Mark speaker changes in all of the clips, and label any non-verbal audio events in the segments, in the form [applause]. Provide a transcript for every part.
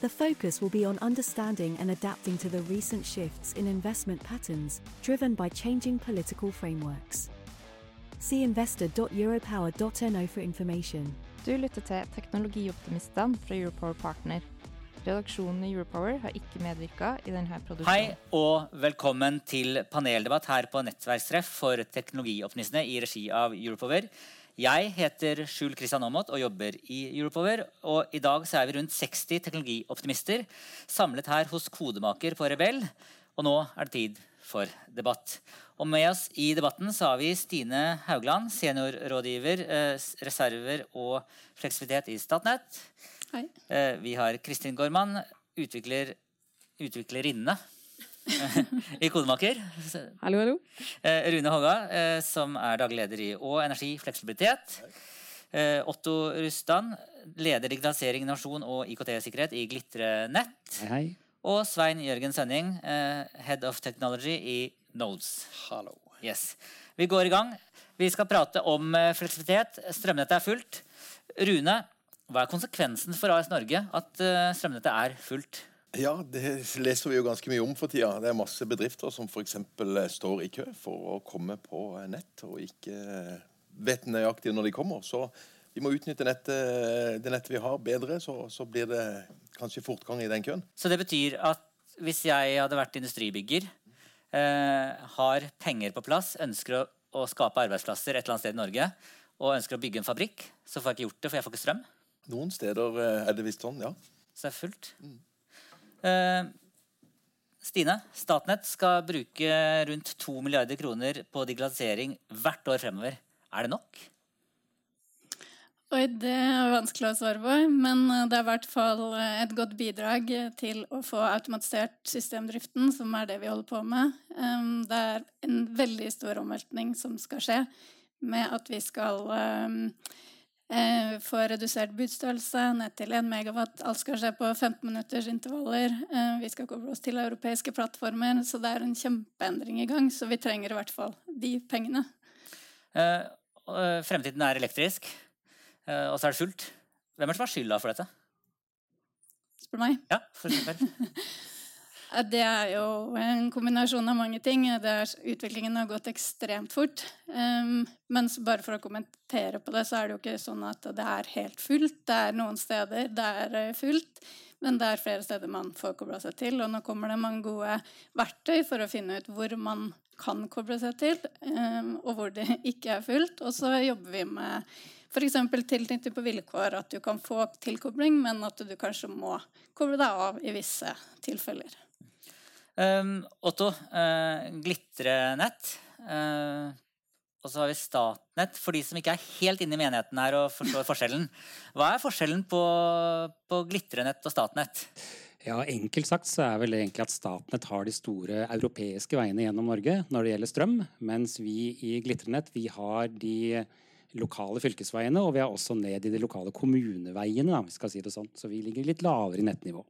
Speaker 1: The focus will be on understanding and adapting to the recent shifts in investment patterns driven by changing political frameworks. See investor.europower.no for information.
Speaker 2: Du lytter til Teknologioptimistene fra Europower Partner. Redaksjonen i Europower har ikke medvirka i denne produksjonen.
Speaker 3: Hei og velkommen til paneldebatt her på Nettverkstreff for teknologioptimistene i regi av Europower. Jeg heter Skjul Kristian Aamodt og jobber i Europower. Og I dag er vi rundt 60 teknologioptimister samlet her hos Kodemaker på Rebell. Og nå er det tid for debatt. Og Med oss i debatten så har vi Stine Haugland, seniorrådgiver, eh, reserver og fleksibilitet i Statnett.
Speaker 4: Hei.
Speaker 3: Eh, vi har Kristin Gorman, utvikler, utviklerinne [laughs] i Kodemaker.
Speaker 4: Hallo, hallo.
Speaker 3: Eh, Rune Håga, eh, som er daglig leder i Å energi fleksibilitet. Eh, Otto Rustan, leder digitalisering, innovasjon og IKT-sikkerhet i Glitre Nett.
Speaker 5: Hei, hei.
Speaker 3: Og Svein Jørgen Sønning, head of technology i Nodes.
Speaker 5: Hallo.
Speaker 3: Yes. Vi går i gang. Vi skal prate om fleksibilitet. Strømnettet er fullt. Rune, hva er konsekvensen for AS Norge at strømnettet er fullt?
Speaker 5: Ja, det leser vi jo ganske mye om for tida. Det er masse bedrifter som f.eks. står i kø for å komme på nett, og ikke vet nøyaktig når de kommer. Så vi må utnytte nettet, det nettet vi har, bedre, så, så blir det kanskje fortgang i den køen.
Speaker 3: Så det betyr at hvis jeg hadde vært industribygger, eh, har penger på plass, ønsker å, å skape arbeidsplasser et eller annet sted i Norge, og ønsker å bygge en fabrikk, så får jeg ikke gjort det, for jeg får ikke strøm.
Speaker 5: Noen steder eh, er det visst sånn, ja.
Speaker 3: Så det er fullt. Eh, Stine, Statnett skal bruke rundt 2 milliarder kroner på digitalisering hvert år fremover. Er det nok?
Speaker 4: Oi, det er vanskelig å svare på, men eh, det er i hvert fall eh, et godt bidrag til å få automatisert systemdriften, som er det vi holder på med. Det er en veldig stor omveltning som skal skje, med at vi skal eh, få redusert budstørrelse ned til 1 megawatt. Alt skal skje på 15 minutters intervaller. Eh, Vi skal koble oss til europeiske plattformer, så det er en kjempeendring i gang. Så vi trenger i hvert fall de pengene.
Speaker 3: Eh, eh, Fremtiden er elektrisk, eh, og så er det fullt. Hvem er det som har skylda for dette?
Speaker 4: Spør meg.
Speaker 3: Ja, for eksempel. [laughs]
Speaker 4: Det er jo en kombinasjon av mange ting. Er, utviklingen har gått ekstremt fort. Um, men bare for å kommentere på det, så er det jo ikke sånn at det er helt fullt. Det er noen steder det er eh, fullt, men det er flere steder man får kobla seg til. Og nå kommer det mange gode verktøy for å finne ut hvor man kan koble seg til, um, og hvor det [laughs] ikke er fullt. Og så jobber vi med f.eks. tilknytning på vilkår, at du kan få tilkobling, men at du kanskje må koble deg av i visse tilfeller.
Speaker 3: Um, Otto, uh, glitrenett. Uh, og så har vi Statnett. For de som ikke er helt inne i menigheten her og forstår [laughs] forskjellen. Hva er forskjellen på, på glitrenett og Statnett?
Speaker 6: Ja, Enkelt sagt så er vel egentlig at Statnett har de store europeiske veiene gjennom Norge når det gjelder strøm, mens vi i Glitrenett vi har de lokale fylkesveiene, og vi er også ned i de lokale kommuneveiene. Da, vi skal si det sånn. Så vi ligger litt lavere i nettnivå.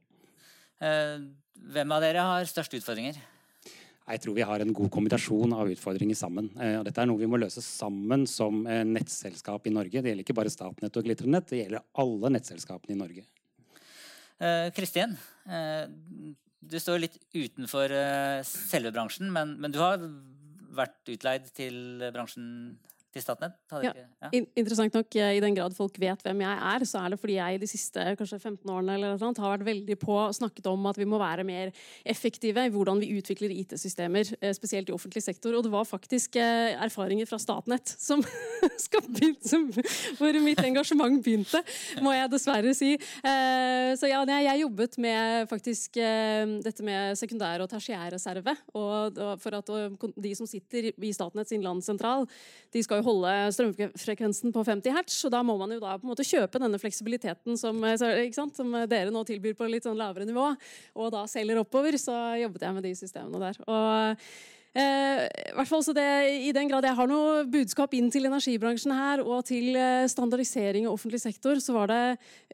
Speaker 3: Uh, hvem av dere har største utfordringer?
Speaker 6: Jeg tror vi har en god kombinasjon av utfordringer sammen. Eh, og dette er noe vi må løse sammen som eh, nettselskap i Norge. Det gjelder ikke bare Statnett og Glitrenett, det gjelder alle nettselskapene i Norge.
Speaker 3: Eh, Kristin, du står litt utenfor selve bransjen, men, men, du har vært utleid til bransjen til Statnett?
Speaker 7: Ja. Ja. In interessant nok, I den grad folk vet hvem jeg er, så er det fordi jeg de siste kanskje 15 årene eller noe, har vært veldig på og snakket om at vi må være mer effektive i hvordan vi utvikler IT-systemer, spesielt i offentlig sektor. Og det var faktisk erfaringer fra Statnett som, [laughs] som hvor mitt engasjement begynte, må jeg dessverre si. Så ja, jeg jobbet med faktisk dette med sekundær- og tertiærreserve. Og for at de som sitter i Statnetts sin landssentral, de skal jo holde strømfrekvensen på 50 hertz. Og da må man jo da på en måte kjøpe denne fleksibiliteten som, som dere nå tilbyr på litt sånn lavere nivå, og da selger oppover. Så jobbet jeg med de systemene der. Og Eh, hvert fall så det, I den grad jeg har noe budskap inn til energibransjen her, og til eh, standardisering i offentlig sektor, så var det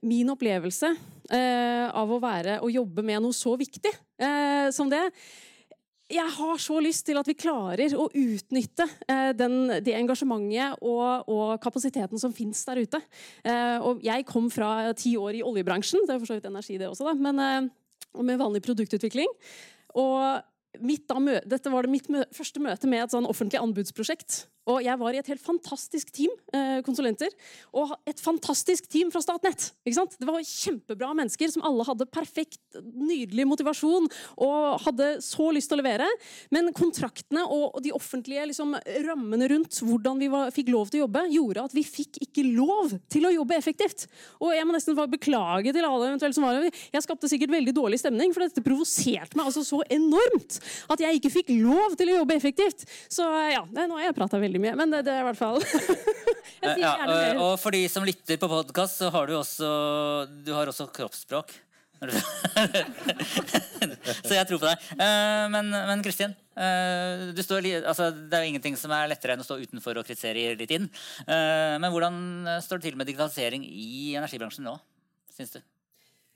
Speaker 7: min opplevelse eh, av å være og jobbe med noe så viktig eh, som det. Jeg har så lyst til at vi klarer å utnytte eh, den, det engasjementet og, og, kapasiteten som fins der ute. Eh, og jeg kom fra ti år i oljebransjen, det er for så vidt energi det også, da, men med vanlig produktutvikling. Og da, dette var det mitt mø første møte med et sånn offentlig anbudsprosjekt. Og jeg var i et helt fantastisk team eh, konsulenter, og et fantastisk team fra Statnett. Det var kjempebra mennesker som alle hadde perfekt, nydelig motivasjon og hadde så lyst til å levere. Men kontraktene og, de offentlige liksom, rammene rundt hvordan vi var, fikk lov til å jobbe, gjorde at vi fikk ikke lov til å jobbe effektivt. Og jeg må nesten beklage til alle eventuelt som var Jeg skapte sikkert veldig dårlig stemning, for dette provoserte meg altså så enormt at jeg ikke fikk lov til å jobbe effektivt. Så ja, nå har jeg prata veldig veldig mye, men det, det er i hvert fall [laughs]
Speaker 3: ja, Og for de som lytter på podkast, så har du også, du har også kroppsspråk. [laughs] så jeg tror på deg. Men, men Kristin, står, altså, det er jo ingenting som er lettere enn å stå utenfor og kritisere litt inn. Eh, men hvordan står det til med digitalisering i energibransjen nå, syns du?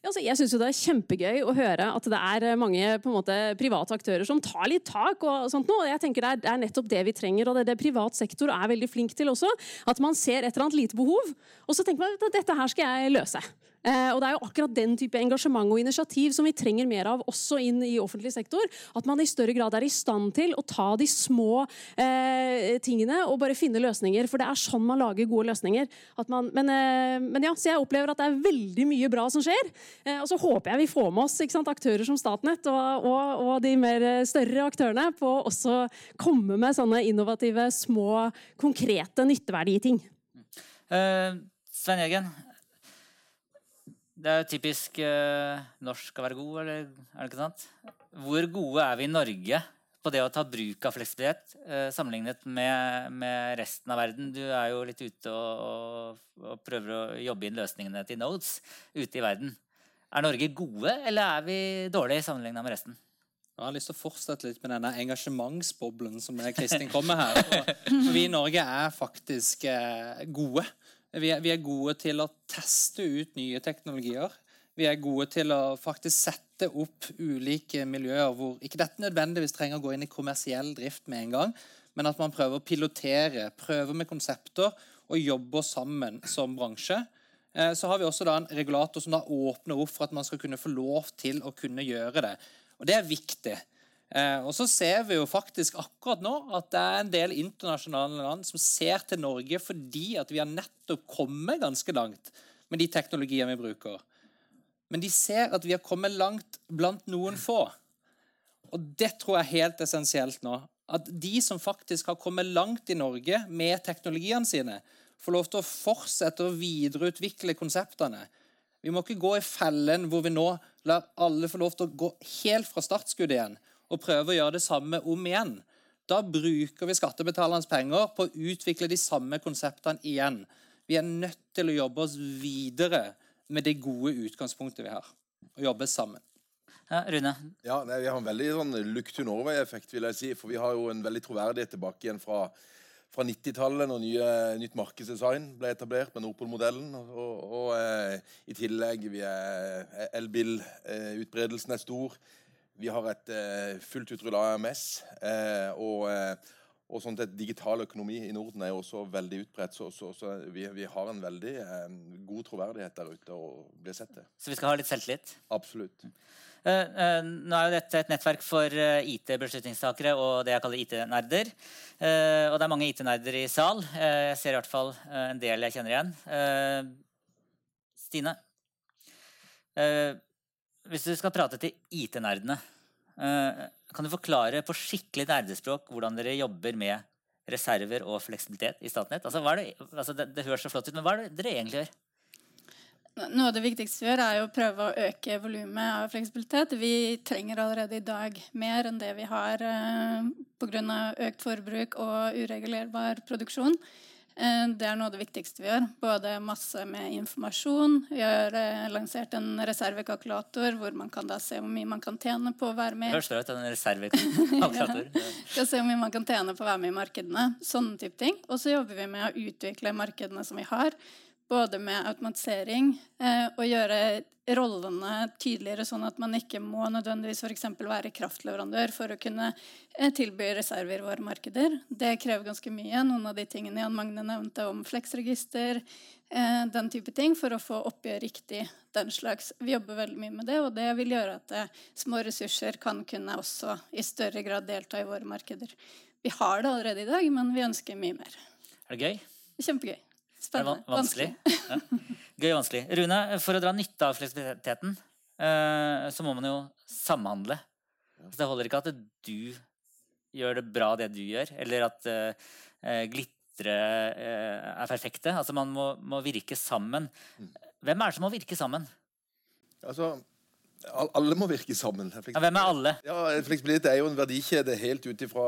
Speaker 7: Altså, jeg syns det er kjempegøy å høre at det er eh, mange måte, private aktører som tar litt tak. og sånt nå. Jeg tenker det er, det er, nettopp det vi trenger, og det er det privat sektor er veldig flink til også. At man ser et eller annet lite behov, og så tenker man at dette her skal jeg løse. Eh, og Det er jo akkurat den type engasjement og initiativ som vi trenger mer av også inn i offentlig sektor. At man i større grad er i stand til å ta de små eh, tingene og bare finne løsninger. For det er sånn man lager gode løsninger. Man, men, eh, men, ja, så jeg opplever at det er veldig mye bra som skjer. Eh, og så håper jeg vi får med oss sant, aktører som Statnett og, og, og, de mer større aktørene på å også komme med sånne innovative, små, konkrete, nytteverdige ting.
Speaker 3: Uh, Svein Jørgen, det er typisk eh, norsk å være god, eller er det ikke sant? Hvor gode er vi i Norge på det å ta bruk av fleksibilitet eh, sammenlignet med, med, resten av verden? Du er jo litt ute og, og, og, prøver å jobbe inn løsningene til nodes ute i verden. Er Norge gode, eller er vi dårlige sammenlignet med resten?
Speaker 8: Jeg har lyst til å fortsette litt med denne engasjementsboblen som Kristin kommer her. [laughs] For vi i Norge er faktisk eh, gode. Vi er, vi er, gode til å teste ut nye teknologier. Vi er gode til å faktisk sette opp ulike miljøer hvor ikke dette nødvendigvis trenger å gå inn i kommersiell drift med en gang, men at man prøver å pilotere, prøve med konsepter og jobbe sammen som bransje. Eh, så har vi også en regulator som da åpner opp for at man skal kunne få lov til å kunne gjøre det. Og Det er viktig. Eh, og så ser vi jo faktisk akkurat nå at det er en del internasjonale land som ser til Norge fordi at vi har nettopp kommet ganske langt med de teknologiene vi bruker. Men de ser at vi har kommet langt blant noen få. Og det tror jeg er helt essensielt nå. At de som faktisk har kommet langt i Norge med teknologiene sine, får lov til å fortsette å videreutvikle konseptene. Vi må ikke gå i fellen hvor vi nå lar alle få lov til å gå helt fra startskuddet igjen og prøver å gjøre det samme om igjen. Da bruker vi skattebetalernes penger på å utvikle de samme konseptene igjen. Vi er nødt til å jobbe oss videre med det gode utgangspunktet vi har. Og jobbe sammen.
Speaker 3: Ja, Rune?
Speaker 5: Ja, nei, Vi har en veldig sånn look to Norway-effekt, vil jeg si. For vi har jo en veldig troverdighet tilbake igjen fra, fra 90-tallet, når nye, nytt markedsdesign ble etablert med Nordpol-modellen. Og, og, og eh, i tillegg vi er elbilutbredelsen eh, er stor. Vi har et eh, fullt utrulla AMS. Eh, og, eh, og sånn at digital økonomi i Norden er jo også veldig utbredt. Så, så, så vi, vi, har en veldig eh, god troverdighet der ute og blir sett til.
Speaker 3: Så vi skal ha litt selvtillit?
Speaker 5: Absolutt.
Speaker 3: Uh, uh, nå er jo dette et nettverk for IT-beslutningstakere og det jeg kaller IT-nerder. og det er mange IT-nerder i sal. jeg ser i hvert fall en del jeg kjenner igjen. Stine? Hvis du skal prate til IT-nerdene, eh, kan du forklare på skikkelig nerdespråk hvordan dere jobber med reserver og fleksibilitet i Statnett? Altså, det, altså det, det, høres så flott ut, men hva er det dere egentlig gjør?
Speaker 4: Noe av det viktigste vi gjør, er å prøve å øke volumet av fleksibilitet. Vi trenger allerede i dag mer enn det vi har eh, pga. økt forbruk og uregulerbar produksjon. Eh, det er noe av det viktigste vi gjør. Både masse med informasjon. Vi har eh, lansert en reservekalkulator hvor man kan se hvor mye man kan tjene på å være med.
Speaker 3: Høres det ut, en reservekalkulator. [laughs]
Speaker 4: Skal se hvor mye man kan tjene på å være med i markedene. Sånne type ting. Og så jobber vi med å utvikle markedene som vi har. Både med automatisering eh, og gjøre rollene tydeligere, sånn at man ikke må nødvendigvis f.eks. være kraftleverandør for å kunne eh, tilby reserver i våre markeder. Det krever ganske mye. Noen av de tingene Jan Magne nevnte om fleksregister, eh, den type ting, for å få oppgjør riktig den slags. Vi jobber veldig mye med det, og det vil gjøre at eh, små ressurser kan kunne også i større grad delta i våre markeder. Vi har det allerede i dag, men vi ønsker mye mer.
Speaker 3: Er det gøy?
Speaker 4: Kjempegøy. Spennende.
Speaker 3: Er vanskelig? ja. Gøy og vanskelig. Rune, for å dra nytte av fleksibiliteten, eh, så må man jo samhandle. Så det holder ikke at du gjør det bra, det du gjør, eller at uh, glitre uh, er perfekte. Altså Man må, må, virke sammen. Hvem er det som må virke sammen?
Speaker 5: Altså, alle må virke sammen.
Speaker 3: Ja, hvem er alle?
Speaker 5: Ja, Fleksibilitet er jo en verdikjede helt ut ifra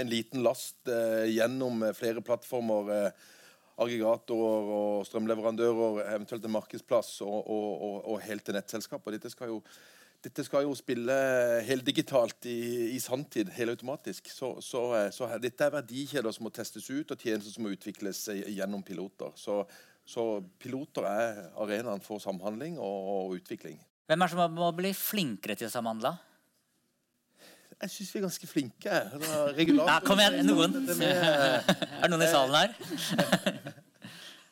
Speaker 5: en liten last gjennom flere plattformer. Aggregatorer og strømleverandører, eventuelt en markedsplass, og, og, og, og helt til nettselskaper. Dette skal jo, dette skal jo spille heldigitalt i, i sanntid, helautomatisk. Så, så, så, dette er verdikjeder som må testes ut, og tjenester som må utvikles gjennom piloter. Så, så piloter er arenaen for samhandling og, utvikling.
Speaker 3: Hvem er det som må bli flinkere til å samhandle?
Speaker 5: Jeg syns vi er ganske flinke. Ja,
Speaker 3: kom igjen, noen. [laughs] er det noen i salen her? [laughs]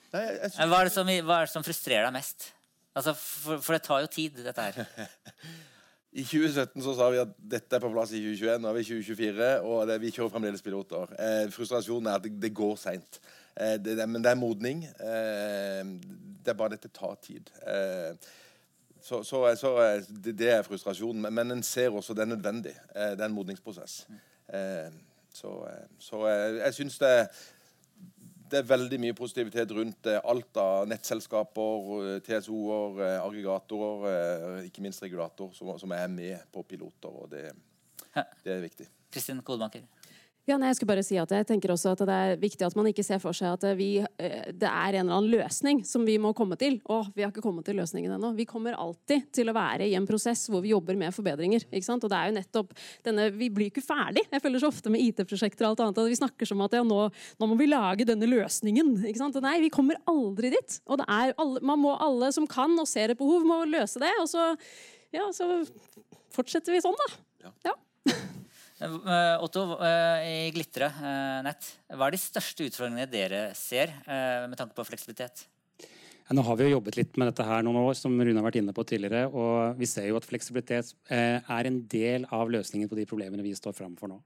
Speaker 3: Hva, er som, hva, er det som, frustrerer deg mest? Altså, for, for, det tar jo tid, dette her. [laughs]
Speaker 5: I 2017 så sa vi at dette er på plass i 2021. Nå er vi i 2024, og det, vi kjører fremdeles piloter. Eh, frustrasjonen er at det, det går seint. Eh, men det er modning. Eh, det er bare dette tar tid. Eh, så, så, så eh, det, det, er frustrasjonen. Men en ser også det er nødvendig. Eh, det er en modningsprosess. Eh, så, så jeg syns det, det, er veldig mye positivitet rundt alt av nettselskaper, TSO-er, aggregatorer, ikke minst regulator, som, som, er med på piloter. og Det, det er viktig.
Speaker 3: Kristin Kodemaker.
Speaker 7: Ja, nei, jeg skulle bare si at jeg tenker også at Det er viktig at man ikke ser for seg at vi, eh, det er en eller annen løsning som vi må komme til. Og vi har ikke kommet til løsningen ennå. Vi kommer alltid til å være i en prosess hvor vi jobber med forbedringer. ikke sant? Og det er jo nettopp denne, Vi blir ikke ferdig. Jeg føler så ofte med IT-prosjekter og alt annet at vi snakker som at ja, nå, nå, må vi lage denne løsningen. ikke sant? Og nei, vi kommer aldri dit. Og det er alle, man må alle som kan og ser et behov, må løse det. Og så, ja, så fortsetter vi sånn, da. Ja. ja. [laughs]
Speaker 3: Eh, Otto, eh, i Glitre eh, nett, hva er de største utfordringene dere ser med tanke på fleksibilitet?
Speaker 6: nå har vi jo jobbet litt med dette her noen år, som Rune har vært inne på tidligere. Og vi ser jo at fleksibilitet er en del av løsningen på de problemene vi står framfor nå.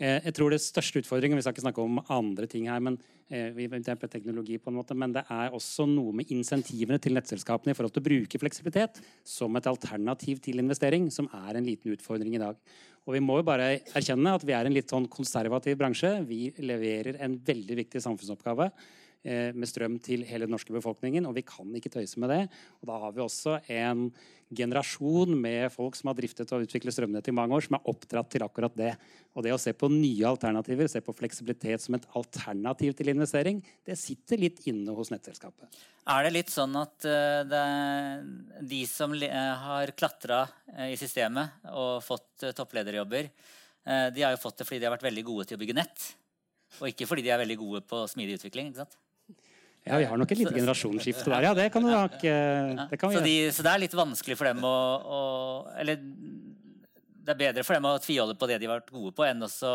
Speaker 6: Jeg tror det største utfordringen Vi skal ikke snakke om andre ting her, men vi på teknologi på en måte, men det er også noe med insentivene til nettselskapene i forhold til å bruke fleksibilitet som et alternativ til investering, som er en liten utfordring i dag. Og vi må jo bare erkjenne at vi er en litt sånn konservativ bransje. Vi leverer en veldig viktig samfunnsoppgave eh, med strøm til hele den norske befolkningen, og vi kan ikke tøyse med det. Og da har vi også en generasjon med folk som har driftet og utviklet strømnett i mange år, som er oppdratt til akkurat det. Og det å se på nye alternativer, se på fleksibilitet som et alternativ til investering, det sitter litt inne hos nettselskapet.
Speaker 3: Er det litt sånn at det, de som uh, har klatra i systemet og fått topplederjobber, de har jo fått det fordi de har vært veldig gode til å bygge nett, og ikke fordi de er veldig gode på smidig utvikling? ikke sant?
Speaker 6: Ja, vi har nok et lite generasjonsskifte der, ja. Det kan du nok
Speaker 3: ja, det så, de, så, det er litt vanskelig for dem å, å, Eller det er bedre for dem å tviholde på det de har vært gode på, enn å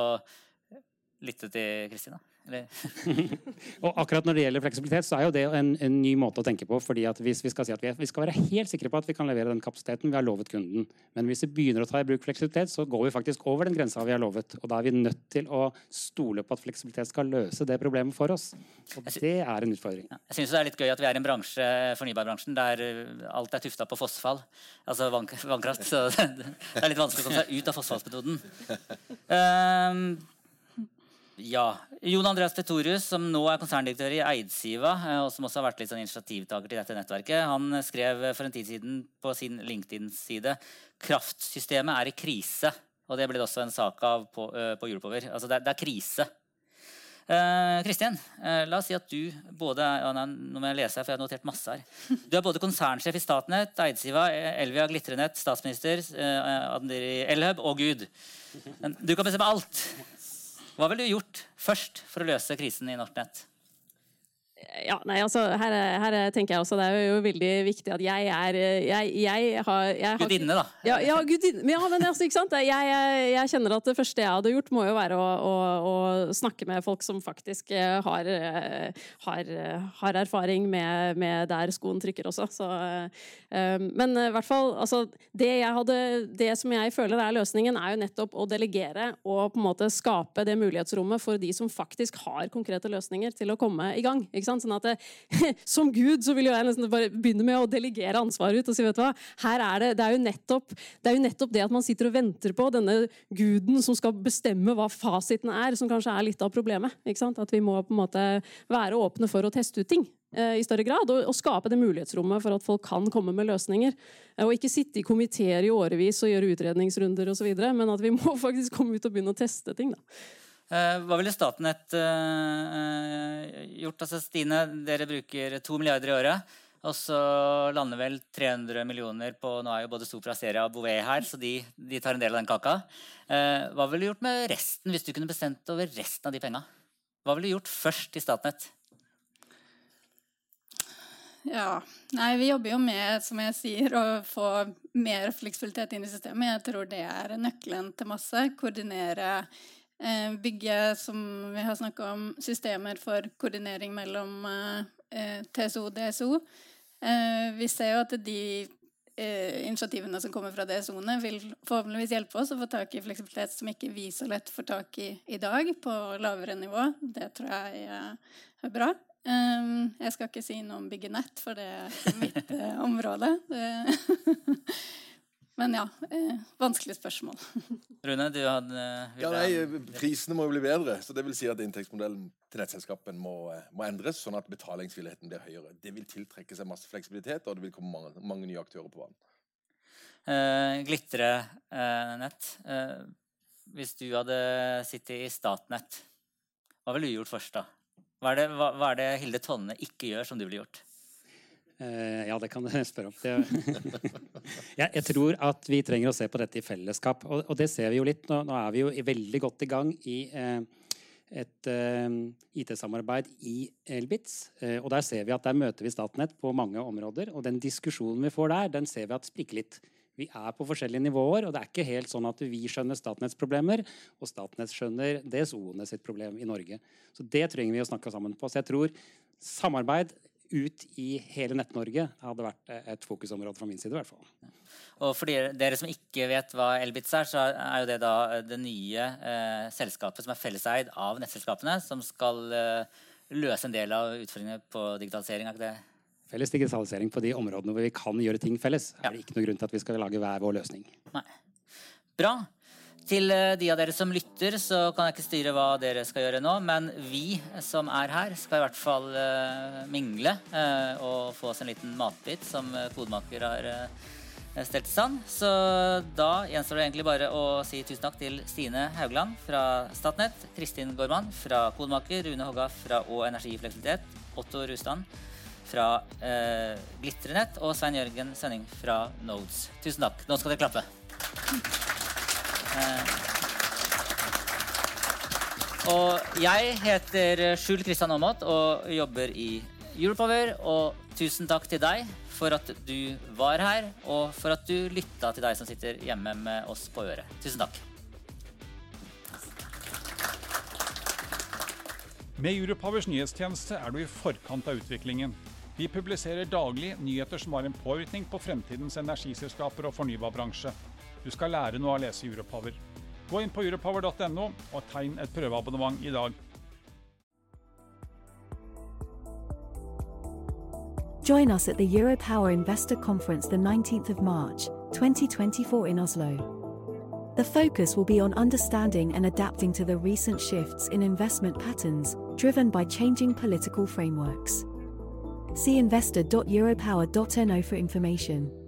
Speaker 3: lytte til Kristina? [laughs]
Speaker 6: og akkurat når det gjelder fleksibilitet, så er jo det en, en, ny måte å tenke på. fordi at hvis Vi skal si at vi, vi, skal være helt sikre på at vi kan levere den kapasiteten vi har lovet kunden. Men hvis vi begynner å ta i bruk fleksibilitet, så går vi faktisk over den grensa vi har lovet. Og da er vi nødt til å stole på at fleksibilitet skal løse det problemet for oss. Og det er en utfordring.
Speaker 3: Ja, jeg syns det er litt gøy at vi er i en bransje, fornybarbransjen, der uh, alt er tufta på fossfall. Altså vannkraft. Så [laughs] det er litt vanskelig å komme seg ut av fossfallsmetoden. Um, [laughs] ja. Jon Andreas Petorius, som nå er konserndirektør i Eidsiva, eh, og som også har vært litt sånn initiativtaker til dette nettverket, han skrev for en tid siden på sin LinkedIn-side kraftsystemet er i krise. Og det ble det også en sak av på, uh, på Europower. Altså det, det, er krise. Eh, Kristin, eh, la oss si at du både ja, nei, Nå må jeg lese her, for jeg har notert masse her. Du er både konsernsjef i Statnett, Eidsiva, Elvia, Glitrenett, statsminister, eh, Elhub og Gud. Du kan bestemme alt. Hva ville du gjort først for å løse krisen i Nortnett?
Speaker 7: Ja, nei, altså, her, her, tenker jeg også det er jo veldig viktig at jeg er Jeg, jeg har, har
Speaker 3: Gudinne, da.
Speaker 7: Ja, ja, gudinne. Ja, men altså, ikke sant? Jeg, jeg, jeg, kjenner at det første jeg hadde gjort, må jo være å, å, å snakke med folk som faktisk eh, har, eh, har, har erfaring med, med, der skoen trykker også. Så, um, men i hvert fall, altså, det, hadde, det som jeg føler er løsningen, er jo nettopp å delegere og på en måte skape det mulighetsrommet for de som faktisk har konkrete løsninger, til å komme i gang. ikke sant? Sånn at det, [laughs] som Gud så vil jeg nesten bare begynne med å delegere ansvaret ut og si vet du hva, her er det, det er, jo nettopp, det er jo nettopp det at man sitter og venter på denne guden som skal bestemme hva fasiten er, som kanskje er litt av problemet. ikke sant? At vi må på en måte være åpne for å teste ut ting eh, i større grad, og, og, skape det mulighetsrommet for at folk kan komme med løsninger. Og ikke sitte i komiteer i årevis og gjøre utredningsrunder osv., men at vi må [laughs] faktisk komme ut og begynne å teste ting. da.
Speaker 3: Eh, hva ville Statnett uh, gjort? Altså, Stine, dere bruker to milliarder i året. Og så lander vel 300 millioner på Nå er jo både Sopra Seria og Bouvet her, så de, de, tar en del av den kaka. Hva ville du gjort med resten, hvis du kunne bestemt over resten av de penga? Hva ville du gjort først i Statnett?
Speaker 4: Ja. Nei, vi jobber jo med, som jeg sier, å få mer fleksibilitet inn i systemet. Jeg tror det er nøkkelen til masse. Koordinere Eh, bygge, som vi har snakka om, systemer for koordinering mellom eh, TSO og DSO. Eh, vi ser jo at de initiativene som kommer fra DSO-ene, vil forhåpentligvis hjelpe oss å få tak i fleksibilitet som ikke vi så lett får tak i i dag, på lavere nivå. Det tror jeg er bra. Jeg skal ikke si noe om bygge nett, for det er ikke mitt område. [laughs] Men ja, eh, vanskelig spørsmål. [laughs]
Speaker 3: Rune, du hadde
Speaker 5: ja, nei, Prisene må jo bli bedre. så det vil si at Inntektsmodellen til nettselskapene må, eh, må, endres, sånn at betalingsvilligheten blir høyere. Det vil tiltrekke seg masse fleksibilitet, og det vil komme mange, mange nye aktører på banen.
Speaker 3: Eh, Glitrenett. Eh, hvis du hadde sittet i Statnett, hva ville du gjort først da? Hva er, det, hva, hva er det Hilde Tonne ikke gjør, som du ville gjort?
Speaker 6: Uh, ja, det kan du [laughs] spørre om. [laughs] jeg tror at vi trenger å se på dette i fellesskap. Og, det ser vi jo litt. Nå, er vi jo veldig godt i gang i uh, et uh, eh, IT-samarbeid i Elbitz. og der ser vi at der møter vi Statnett på mange områder. Og den diskusjonen vi får der, den ser vi at spriker litt. Vi er på forskjellige nivåer, og det er ikke helt sånn at vi skjønner Statnetts problemer, og Statnett skjønner DSO-ene sitt problem i Norge. Så det trenger vi å snakke sammen på. Så jeg tror samarbeid ut i hele Nett-Norge hadde vært et fokusområde fra min side. i hvert fall.
Speaker 3: Og for dere, dere, som ikke vet hva Elbitz er, så er jo det da det nye eh, selskapet som er felleseid av nettselskapene, som skal eh, løse en del av utfordringene på digitalisering. er ikke det?
Speaker 6: Felles digitalisering på de områdene hvor vi kan gjøre ting felles, ja. er det ikke noe grunn til at vi skal lage hver vår løsning.
Speaker 3: Nei. Bra. Til eh, de av dere som lytter, så kan jeg ikke styre hva dere skal gjøre nå, men vi som er her, skal i hvert fall uh, mingle uh, og få oss en liten matbit som Kodemaker har stelt i stand. Så da gjenstår det egentlig bare å si tusen takk til Stine Haugland fra Statnett, Kristin Gorman fra Kodemaker, Rune Hogga fra Å Energifleksibilitet, Otto Rusland fra Glitrenett og Svein Jørgen Sønning fra Nodes. Tusen takk. Nå skal dere klappe. Eh, og jeg heter Skjul Kristian Aamodt og jobber i Europower. Og tusen takk til deg for at du var her, og for at du lytta til deg som sitter hjemme med oss på øret. Tusen takk.
Speaker 9: Med Europowers nyhetstjeneste er du i forkant av utviklingen. Vi publiserer daglig nyheter som har en påvirkning på fremtidens energiselskaper og fornybarbransje. Du skal lære noe av å lese Europower. Gå inn på europower.no og tegn et prøveabonnement i dag.
Speaker 1: Join us at the Europower Investor Conference the 19th of March, 2024 in Oslo. The focus will be on understanding and adapting to the recent shifts in investment patterns driven by changing political frameworks. See investor.europower.no for information.